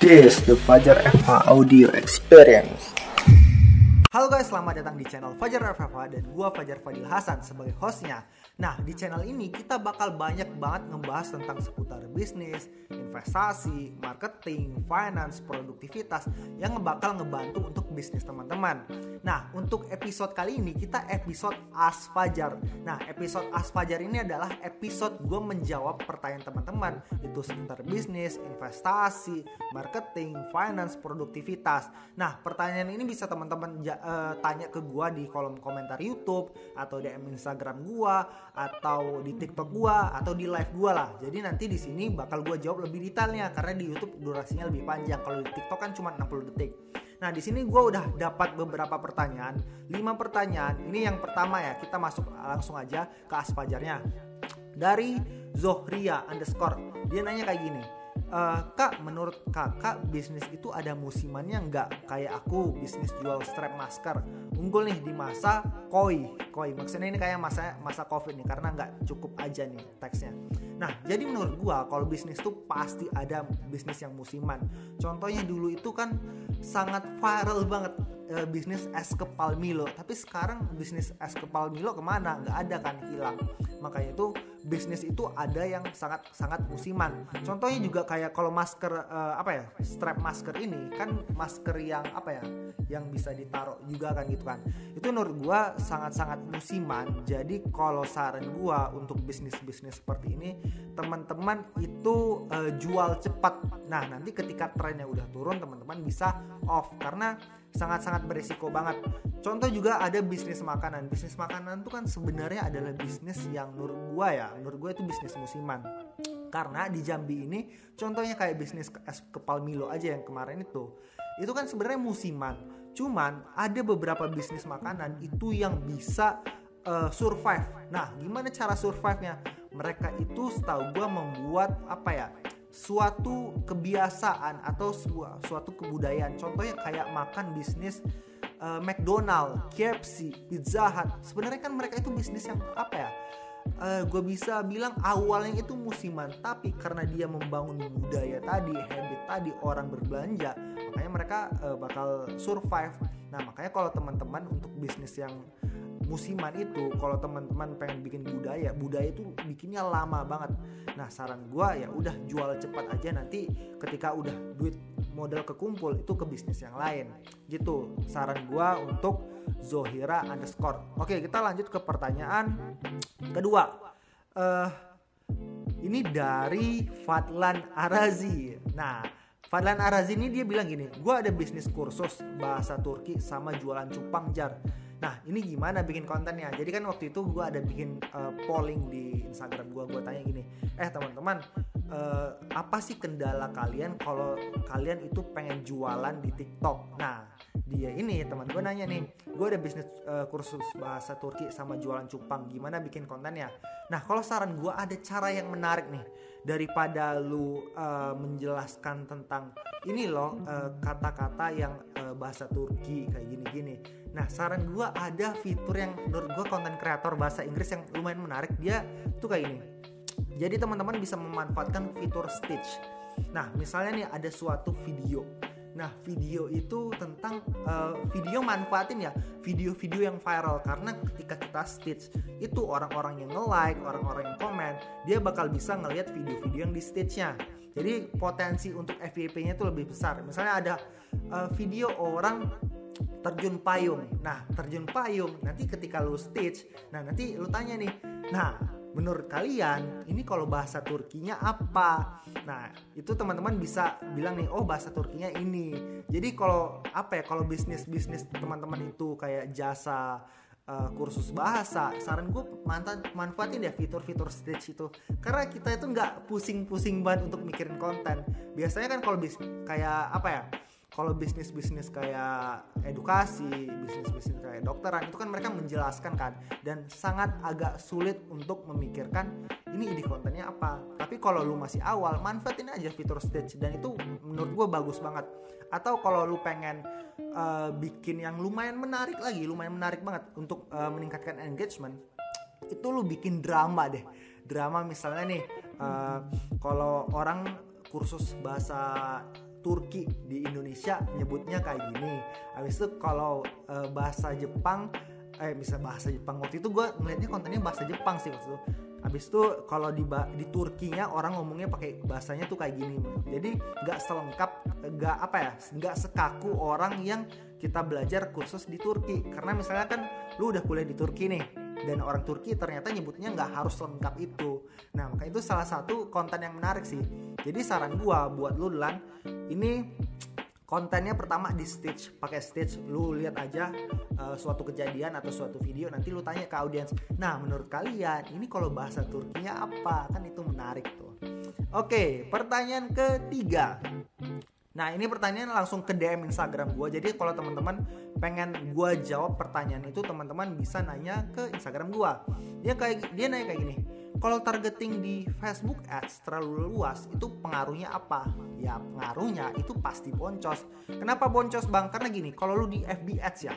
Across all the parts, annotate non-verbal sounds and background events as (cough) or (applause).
This the Fajar FH Audio Experience. Halo guys, selamat datang di channel Fajar FFA dan gua Fajar Fadil Hasan sebagai hostnya. Nah, di channel ini kita bakal banyak banget ngebahas tentang seputar bisnis, investasi, marketing, finance, produktivitas yang bakal ngebantu untuk bisnis teman-teman. Nah, untuk episode kali ini kita episode As Fajar. Nah, episode As Fajar ini adalah episode gue menjawab pertanyaan teman-teman itu seputar bisnis, investasi, marketing, finance, produktivitas. Nah, pertanyaan ini bisa teman-teman uh, tanya ke gue di kolom komentar YouTube atau DM Instagram gue atau di TikTok gua atau di live gua lah. Jadi nanti di sini bakal gua jawab lebih detailnya karena di YouTube durasinya lebih panjang. Kalau di TikTok kan cuma 60 detik. Nah, di sini gua udah dapat beberapa pertanyaan, 5 pertanyaan. Ini yang pertama ya, kita masuk langsung aja ke aspajarnya. Dari Zohria underscore, dia nanya kayak gini uh, kak menurut kakak bisnis itu ada musimannya nggak? Kayak aku bisnis jual strap masker. Unggul nih di masa koi. Koi. Maksudnya ini kayak masa masa covid nih karena nggak cukup aja nih teksnya nah jadi menurut gua kalau bisnis tuh pasti ada bisnis yang musiman. Contohnya dulu itu kan sangat viral banget uh, bisnis es kepal Milo. Tapi sekarang bisnis es kepal Milo ke mana? Nggak ada kan hilang. Makanya itu bisnis itu ada yang sangat sangat musiman. Contohnya juga kayak kalau masker uh, apa ya strap masker ini kan masker yang apa ya yang bisa ditaruh juga kan gitu kan. Itu menurut gua sangat sangat musiman. Jadi kalau saran gua untuk bisnis bisnis seperti ini teman-teman itu uh, jual cepat nah nanti ketika trennya udah turun teman-teman bisa off karena sangat-sangat beresiko banget. Contoh juga ada bisnis makanan. Bisnis makanan itu kan sebenarnya adalah bisnis yang menurut gue ya, menurut gue itu bisnis musiman. Karena di Jambi ini contohnya kayak bisnis es kepal Milo aja yang kemarin itu. Itu kan sebenarnya musiman. Cuman ada beberapa bisnis makanan itu yang bisa uh, survive. Nah, gimana cara survive-nya? Mereka itu setahu gue membuat apa ya? suatu kebiasaan atau suatu kebudayaan. Contohnya kayak makan bisnis uh, McDonald, KFC, Pizza Hut. Sebenarnya kan mereka itu bisnis yang apa ya? Uh, gue bisa bilang awalnya itu musiman, tapi karena dia membangun budaya tadi, habit tadi orang berbelanja, makanya mereka uh, bakal survive. Nah makanya kalau teman-teman untuk bisnis yang musiman itu kalau teman-teman pengen bikin budaya budaya itu bikinnya lama banget. Nah saran gue ya udah jual cepat aja. Nanti ketika udah duit modal kekumpul itu ke bisnis yang lain. Gitu saran gue untuk Zohira underscore. Oke kita lanjut ke pertanyaan kedua. Uh, ini dari Fadlan Arazi. Nah Fadlan Arazi ini dia bilang gini gue ada bisnis kursus bahasa Turki sama jualan cupang jar Nah ini gimana bikin kontennya? Jadi kan waktu itu gue ada bikin uh, polling di Instagram gue, gue tanya gini, eh teman-teman uh, apa sih kendala kalian kalau kalian itu pengen jualan di TikTok? Nah dia ini teman gue nanya nih, gue ada bisnis uh, kursus bahasa Turki sama jualan cupang, gimana bikin kontennya? Nah kalau saran gue ada cara yang menarik nih daripada lu uh, menjelaskan tentang ini loh kata-kata uh, yang bahasa Turki kayak gini-gini Nah saran gue ada fitur yang menurut gue konten kreator bahasa Inggris yang lumayan menarik dia tuh kayak ini. Jadi teman-teman bisa memanfaatkan fitur Stitch. Nah misalnya nih ada suatu video. Nah video itu tentang uh, video manfaatin ya video-video yang viral karena ketika kita stitch itu orang-orang yang nge-like, orang-orang yang komen, dia bakal bisa ngelihat video-video yang di stitchnya. Jadi potensi untuk FYP-nya itu lebih besar. Misalnya ada uh, video orang terjun payung. Nah, terjun payung nanti ketika lu stage, nah nanti lu tanya nih, nah menurut kalian ini kalau bahasa Turkinya apa? Nah, itu teman-teman bisa bilang nih, oh bahasa Turkinya ini. Jadi kalau apa ya, kalau bisnis-bisnis teman-teman itu kayak jasa uh, kursus bahasa saran gue mantan manfaatin ya fitur-fitur stage itu karena kita itu nggak pusing-pusing banget untuk mikirin konten biasanya kan kalau bis kayak apa ya kalau bisnis-bisnis kayak edukasi, bisnis-bisnis kayak dokteran itu kan mereka menjelaskan kan dan sangat agak sulit untuk memikirkan ini ide kontennya apa. Tapi kalau lu masih awal, manfaatin aja fitur stage dan itu menurut gue bagus banget. Atau kalau lu pengen uh, bikin yang lumayan menarik lagi, lumayan menarik banget untuk uh, meningkatkan engagement, itu lu bikin drama deh. Drama misalnya nih, uh, kalau orang kursus bahasa Turki di Indonesia nyebutnya kayak gini. Habis itu kalau uh, bahasa Jepang eh bisa bahasa Jepang. Waktu itu gue ngeliatnya kontennya bahasa Jepang sih waktu itu. Habis itu kalau di di Turkinya orang ngomongnya pakai bahasanya tuh kayak gini. Jadi nggak selengkap nggak apa ya nggak sekaku orang yang kita belajar kursus di Turki. Karena misalnya kan lu udah kuliah di Turki nih dan orang Turki ternyata nyebutnya nggak harus lengkap itu. Nah maka itu salah satu konten yang menarik sih jadi saran gua buat lu Lan ini kontennya pertama di stage pakai stage lu lihat aja uh, suatu kejadian atau suatu video nanti lu tanya ke audiens. Nah menurut kalian ini kalau bahasa Turkinya apa? Kan itu menarik tuh. Oke pertanyaan ketiga. Nah ini pertanyaan langsung ke DM Instagram gue Jadi kalau teman-teman pengen gue jawab pertanyaan itu Teman-teman bisa nanya ke Instagram gue Dia kayak dia nanya kayak gini kalau targeting di Facebook Ads terlalu luas itu pengaruhnya apa? Ya pengaruhnya itu pasti boncos. Kenapa boncos bang? Karena gini, kalau lu di FB Ads ya,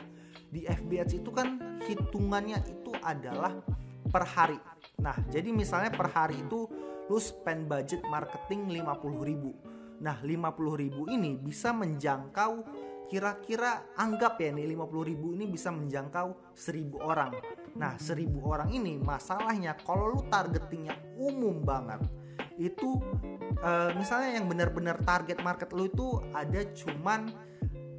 di FB Ads itu kan hitungannya itu adalah per hari. Nah jadi misalnya per hari itu lu spend budget marketing 50 ribu. Nah 50 ribu ini bisa menjangkau kira-kira anggap ya nih 50 ribu ini bisa menjangkau 1000 orang. Nah 1000 orang ini masalahnya kalau lu targetingnya umum banget itu uh, misalnya yang benar-benar target market lu itu ada cuman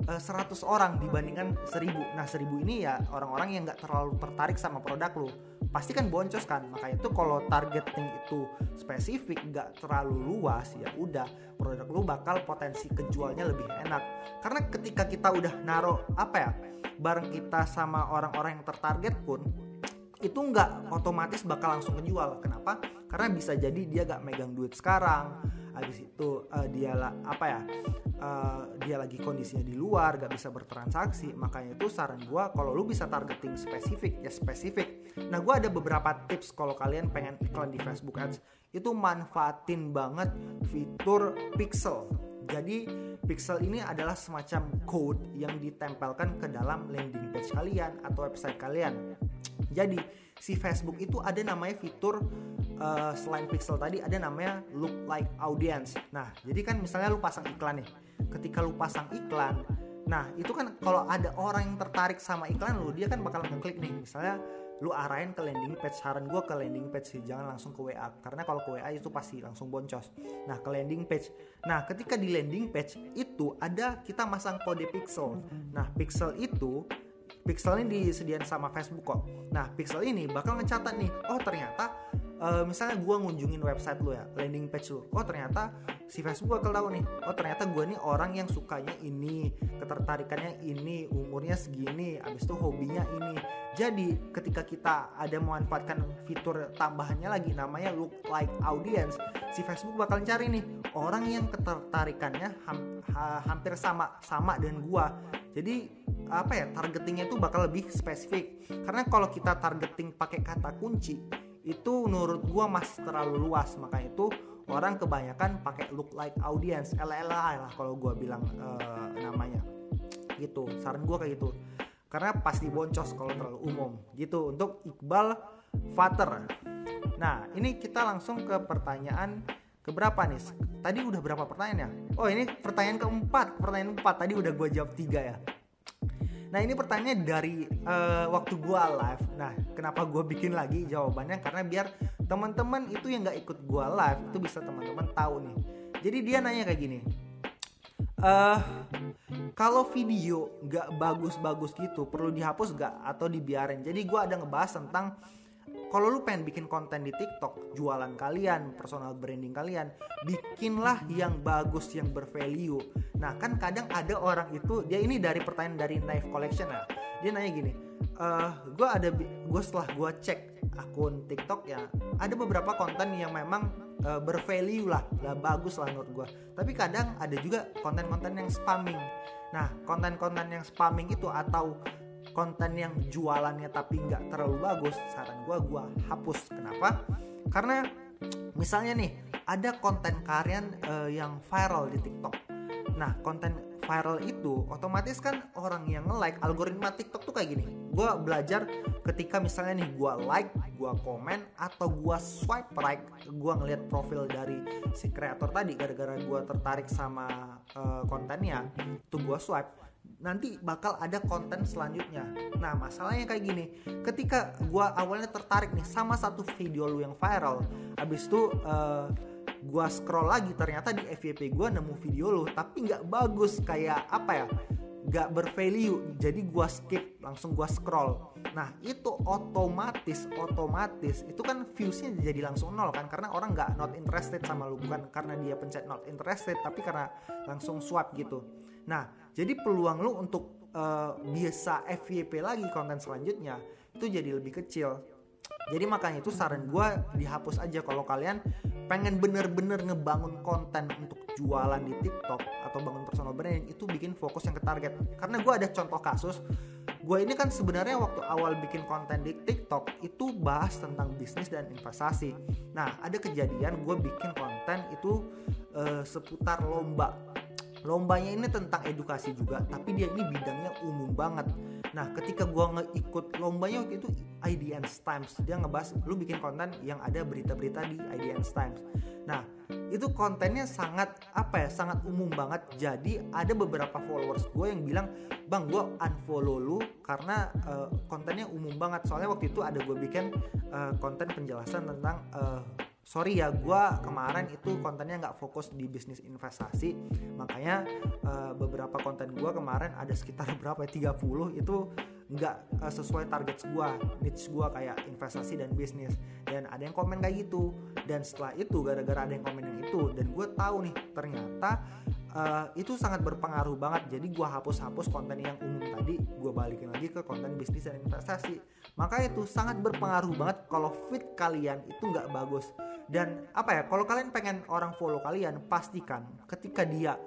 eh, 100 orang dibandingkan 1000 nah 1000 ini ya orang-orang yang nggak terlalu tertarik sama produk lu pasti kan boncos kan. Makanya itu kalau targeting itu spesifik nggak terlalu luas ya udah produk lu bakal potensi kejualnya lebih enak. Karena ketika kita udah naruh apa ya bareng kita sama orang-orang yang tertarget pun itu nggak otomatis bakal langsung kejual kenapa? Karena bisa jadi dia gak megang duit sekarang habis itu uh, dia lah apa ya uh, dia lagi kondisinya di luar gak bisa bertransaksi makanya itu saran gue kalau lu bisa targeting spesifik ya spesifik. Nah gue ada beberapa tips kalau kalian pengen iklan di Facebook Ads. Itu manfaatin banget fitur pixel. Jadi pixel ini adalah semacam code yang ditempelkan ke dalam landing page kalian atau website kalian. Jadi si Facebook itu ada namanya fitur uh, selain pixel tadi ada namanya look like audience. Nah, jadi kan misalnya lu pasang iklan nih. Ketika lu pasang iklan, nah itu kan kalau ada orang yang tertarik sama iklan lu, dia kan bakal ngeklik nih. Misalnya lu arahin ke landing page saran gue ke landing page sih jangan langsung ke WA karena kalau ke WA itu pasti langsung boncos nah ke landing page nah ketika di landing page itu ada kita masang kode pixel nah pixel itu pixel ini disediakan sama Facebook kok. Nah, pixel ini bakal ngecatat nih, oh ternyata uh, misalnya gue ngunjungin website lu ya, landing page lu. Oh ternyata si Facebook bakal tahu nih, oh ternyata gue nih orang yang sukanya ini, ketertarikannya ini, umurnya segini, abis itu hobinya ini. Jadi ketika kita ada memanfaatkan fitur tambahannya lagi namanya look like audience, si Facebook bakal cari nih orang yang ketertarikannya ha, hampir sama sama dengan gue. Jadi apa ya targetingnya itu bakal lebih spesifik. Karena kalau kita targeting pakai kata kunci itu menurut gua masih terlalu luas. Maka itu orang kebanyakan pakai look like audience. LLI lah kalau gua bilang uh, namanya. Gitu saran gua kayak gitu. Karena pasti boncos kalau terlalu umum. Gitu untuk Iqbal Fater. Nah ini kita langsung ke pertanyaan keberapa nih tadi udah berapa pertanyaan ya oh ini pertanyaan keempat pertanyaan empat tadi udah gue jawab tiga ya Nah ini pertanyaan dari uh, waktu gue live. Nah kenapa gue bikin lagi jawabannya karena biar teman-teman itu yang nggak ikut gue live itu bisa teman-teman tahu nih. Jadi dia nanya kayak gini. Uh, kalau video nggak bagus-bagus gitu perlu dihapus nggak atau dibiarin? Jadi gue ada ngebahas tentang kalau lu pengen bikin konten di TikTok, jualan kalian, personal branding kalian, bikinlah yang bagus, yang bervalue. Nah, kan kadang ada orang itu, dia ini dari pertanyaan dari Knife Collection ya. Dia nanya gini, eh, gue ada, gue setelah gue cek akun TikTok ya, ada beberapa konten yang memang uh, bervalue lah, lah bagus lah menurut gue. Tapi kadang ada juga konten-konten yang spamming. Nah, konten-konten yang spamming itu atau konten yang jualannya tapi nggak terlalu bagus saran gue gue hapus. Kenapa? Karena misalnya nih ada konten kalian uh, yang viral di TikTok. Nah konten viral itu otomatis kan orang yang nge-like algoritma TikTok tuh kayak gini. Gue belajar ketika misalnya nih gue like gue komen atau gue swipe right gue ngeliat profil dari si kreator tadi gara-gara gue tertarik sama uh, kontennya tuh gue swipe nanti bakal ada konten selanjutnya. Nah, masalahnya kayak gini, ketika gue awalnya tertarik nih sama satu video lu yang viral, abis itu uh, gua scroll lagi ternyata di FYP gua nemu video lo tapi nggak bagus kayak apa ya nggak bervalue. Jadi gua skip langsung gua scroll. Nah itu otomatis otomatis itu kan viewsnya jadi langsung nol kan karena orang nggak not interested sama lu. Bukan karena dia pencet not interested tapi karena langsung swipe gitu. Nah jadi peluang lu untuk uh, bisa FYP lagi konten selanjutnya itu jadi lebih kecil jadi makanya itu saran gue dihapus aja kalau kalian pengen bener-bener ngebangun konten untuk jualan di TikTok atau bangun personal branding itu bikin fokus yang ke target. Karena gue ada contoh kasus, gue ini kan sebenarnya waktu awal bikin konten di TikTok itu bahas tentang bisnis dan investasi. Nah ada kejadian gue bikin konten itu uh, seputar lomba. Lombanya ini tentang edukasi juga, tapi dia ini bidangnya umum banget Nah, ketika gue ngeikut lombanya waktu itu IDN Times, dia ngebahas lu bikin konten yang ada berita-berita di IDN Times. Nah, itu kontennya sangat apa ya, sangat umum banget. Jadi ada beberapa followers gue yang bilang, bang gue unfollow lu karena uh, kontennya umum banget. Soalnya waktu itu ada gue bikin uh, konten penjelasan tentang uh, sorry ya gue kemarin itu kontennya nggak fokus di bisnis investasi. Makanya uh, beberapa konten gue kemarin ada sekitar (laughs) berapa ya 30 itu nggak uh, sesuai target gue niche gue kayak investasi dan bisnis. Dan ada yang komen kayak gitu. Dan setelah itu gara-gara ada yang komen yang itu dan gue tahu nih ternyata uh, itu sangat berpengaruh banget. Jadi gue hapus-hapus konten yang umum tadi gue balikin lagi ke konten bisnis dan investasi. Maka itu sangat berpengaruh banget kalau fit kalian itu nggak bagus dan apa ya kalau kalian pengen orang follow kalian pastikan ketika dia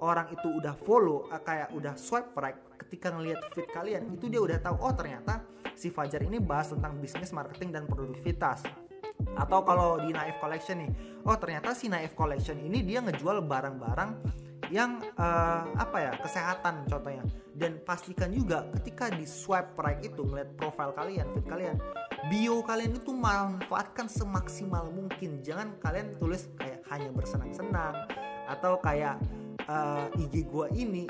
orang itu udah follow uh, kayak udah swipe right ketika ngelihat feed kalian itu dia udah tahu oh ternyata si Fajar ini bahas tentang bisnis marketing dan produktivitas. Atau kalau di Naif Collection nih oh ternyata si Naif Collection ini dia ngejual barang-barang yang uh, apa ya kesehatan contohnya. Dan pastikan juga ketika di swipe right itu ngeliat profile kalian feed kalian bio kalian itu manfaatkan semaksimal mungkin. Jangan kalian tulis kayak hanya bersenang-senang atau kayak uh, eh, IG gua ini.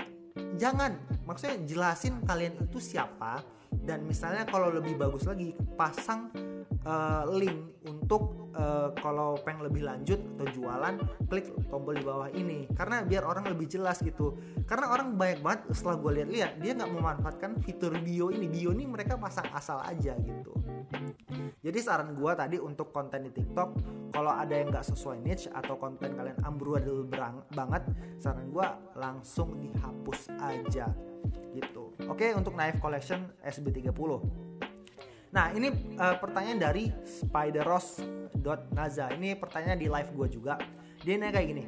Jangan. Maksudnya jelasin kalian itu siapa. Dan misalnya kalau lebih bagus lagi pasang uh, link untuk uh, kalau pengen lebih lanjut atau jualan klik tombol di bawah ini. Karena biar orang lebih jelas gitu. Karena orang banyak banget setelah gue lihat-lihat dia nggak memanfaatkan fitur bio ini. Bio ini mereka pasang asal aja gitu. Jadi saran gue tadi untuk konten di TikTok kalau ada yang nggak sesuai niche atau konten kalian amburadul banget saran gue langsung dihapus aja gitu. Oke untuk Knife Collection SB30 Nah ini uh, pertanyaan dari spideros.naza Ini pertanyaan di live gue juga. Dia nanya kayak gini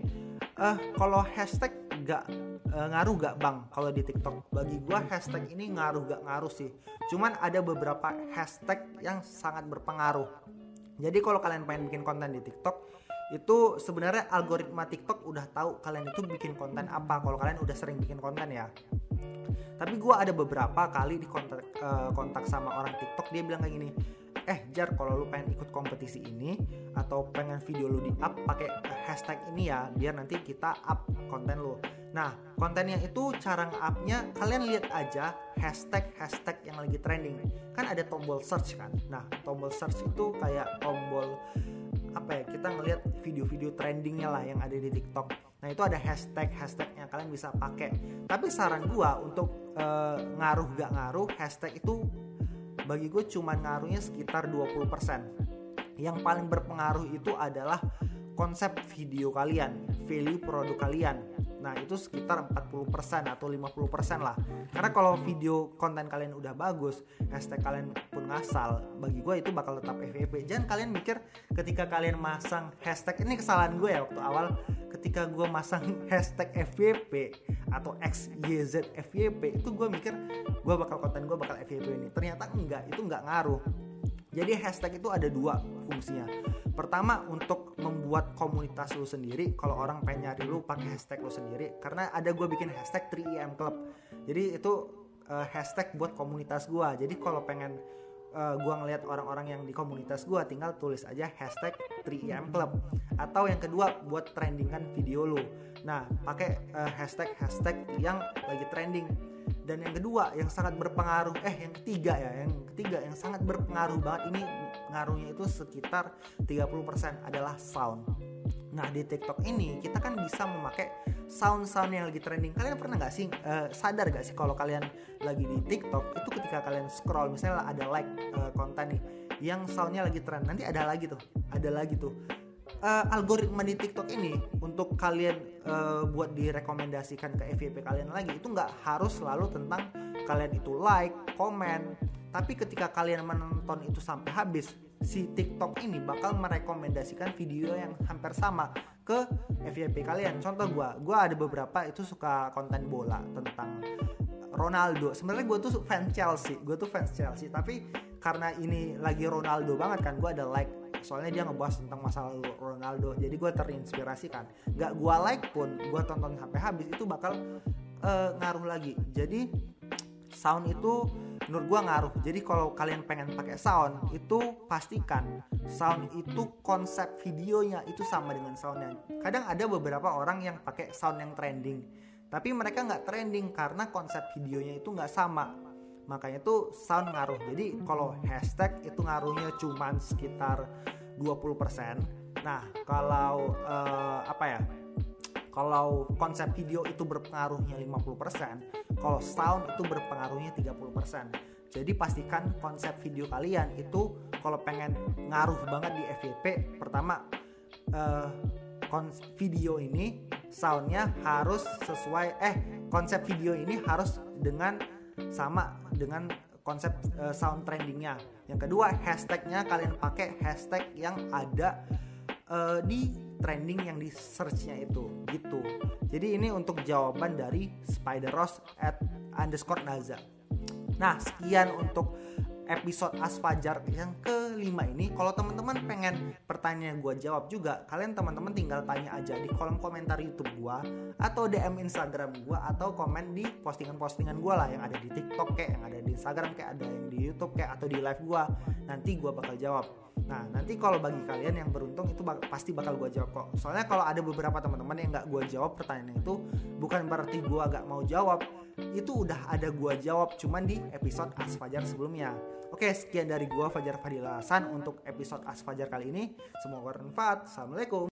uh, Kalau hashtag gak uh, ngaruh gak bang kalau di TikTok? Bagi gue hashtag ini ngaruh gak ngaruh sih. Cuman ada beberapa hashtag yang sangat berpengaruh Jadi kalau kalian pengen bikin konten di TikTok itu sebenarnya algoritma TikTok udah tahu kalian itu bikin konten apa kalau kalian udah sering bikin konten ya. Tapi gue ada beberapa kali di kontak uh, kontak sama orang TikTok dia bilang kayak gini eh jar kalau lu pengen ikut kompetisi ini atau pengen video lu di up pakai hashtag ini ya biar nanti kita up konten lu nah kontennya itu cara nge-upnya kalian lihat aja hashtag hashtag yang lagi trending. Kan ada tombol search kan? Nah tombol search itu kayak tombol apa ya kita ngelihat video-video trendingnya lah yang ada di TikTok. Nah itu ada hashtag hashtag yang kalian bisa pakai. Tapi saran gua untuk uh, ngaruh gak ngaruh hashtag itu bagi gue cuma ngaruhnya sekitar 20% yang paling berpengaruh itu adalah konsep video kalian value produk kalian. Nah itu sekitar 40% atau 50% lah. Karena kalau video konten kalian udah bagus Hashtag kalian pun ngasal Bagi gue itu bakal tetap FYP Jangan kalian mikir ketika kalian masang hashtag Ini kesalahan gue ya waktu awal Ketika gue masang (laughs) hashtag FYP Atau XYZ FYP Itu gue mikir gue bakal konten gue bakal FYP ini. Ternyata enggak, itu enggak ngaruh Jadi hashtag itu ada dua fungsinya. Pertama untuk membuat komunitas lu sendiri. Kalau orang pengen nyari lu pakai hashtag lu sendiri. Karena ada gue bikin hashtag 3IM Club. Jadi itu uh, hashtag buat komunitas gue. Jadi kalau pengen uh, gue ngeliat orang-orang yang di komunitas gue, tinggal tulis aja hashtag 3IM Club. Atau yang kedua buat trendingan video lu. Nah pakai uh, hashtag hashtag yang lagi trending dan yang kedua yang sangat berpengaruh eh yang ketiga ya yang ketiga yang sangat berpengaruh banget ini pengaruhnya itu sekitar 30% adalah sound Nah di TikTok ini kita kan bisa memakai sound-sound yang lagi trending. Kalian pernah nggak sih uh, sadar gak sih kalau kalian lagi di TikTok itu ketika kalian scroll misalnya ada like uh, konten nih yang soundnya lagi trend nanti ada lagi tuh, ada lagi tuh uh, algoritma di TikTok ini untuk kalian uh, buat direkomendasikan ke FYP kalian lagi itu nggak harus selalu tentang kalian itu like, komen, tapi ketika kalian menonton itu sampai habis, si TikTok ini bakal merekomendasikan video yang hampir sama ke FYP kalian. Contoh gue, gue ada beberapa itu suka konten bola tentang Ronaldo. Sebenarnya gue tuh fans Chelsea, gue tuh fans Chelsea. Tapi karena ini lagi Ronaldo banget kan, gue ada like soalnya dia ngebahas tentang masalah Ronaldo. Jadi gue terinspirasi kan gak gue like pun gue tonton sampai habis itu bakal uh, ngaruh lagi. Jadi sound itu menurut gue ngaruh. Jadi kalau kalian pengen pakai sound itu pastikan sound itu konsep videonya itu sama dengan soundnya. Kadang ada beberapa orang yang pakai sound yang trending tapi mereka nggak trending karena konsep videonya itu nggak sama makanya itu sound ngaruh. Jadi kalau hashtag itu ngaruhnya cuman sekitar 20% nah kalau uh, apa ya kalau konsep video itu berpengaruhnya 50% kalau sound itu berpengaruhnya 30% jadi pastikan konsep video kalian itu kalau pengen ngaruh banget di FYP pertama uh, video ini soundnya harus sesuai eh konsep video ini harus dengan sama dengan konsep uh, sound trendingnya. Yang kedua hashtagnya kalian pakai hashtag yang ada uh, di trending yang di searchnya itu gitu. Jadi ini untuk jawaban dari Spider Rose at underscore Naza. Nah sekian untuk episode Asfajar yang kelima ini kalau teman-teman pengen pertanyaan gue jawab juga kalian teman-teman tinggal tanya aja di kolom komentar YouTube gue atau DM Instagram gue atau komen di postingan-postingan gue lah yang ada di TikTok kayak yang ada di Instagram kayak ada yang di YouTube kayak atau di live gue nanti gue bakal jawab Nah nanti kalau bagi kalian yang beruntung itu bak pasti bakal gue jawab kok. Soalnya kalau ada beberapa teman-teman yang nggak gue jawab pertanyaan itu bukan berarti gue gak mau jawab. Itu udah ada gue jawab cuman di episode As Fajar sebelumnya. Oke sekian dari gue Fajar Fadilasan untuk episode As Fajar kali ini. Semoga bermanfaat. Assalamualaikum.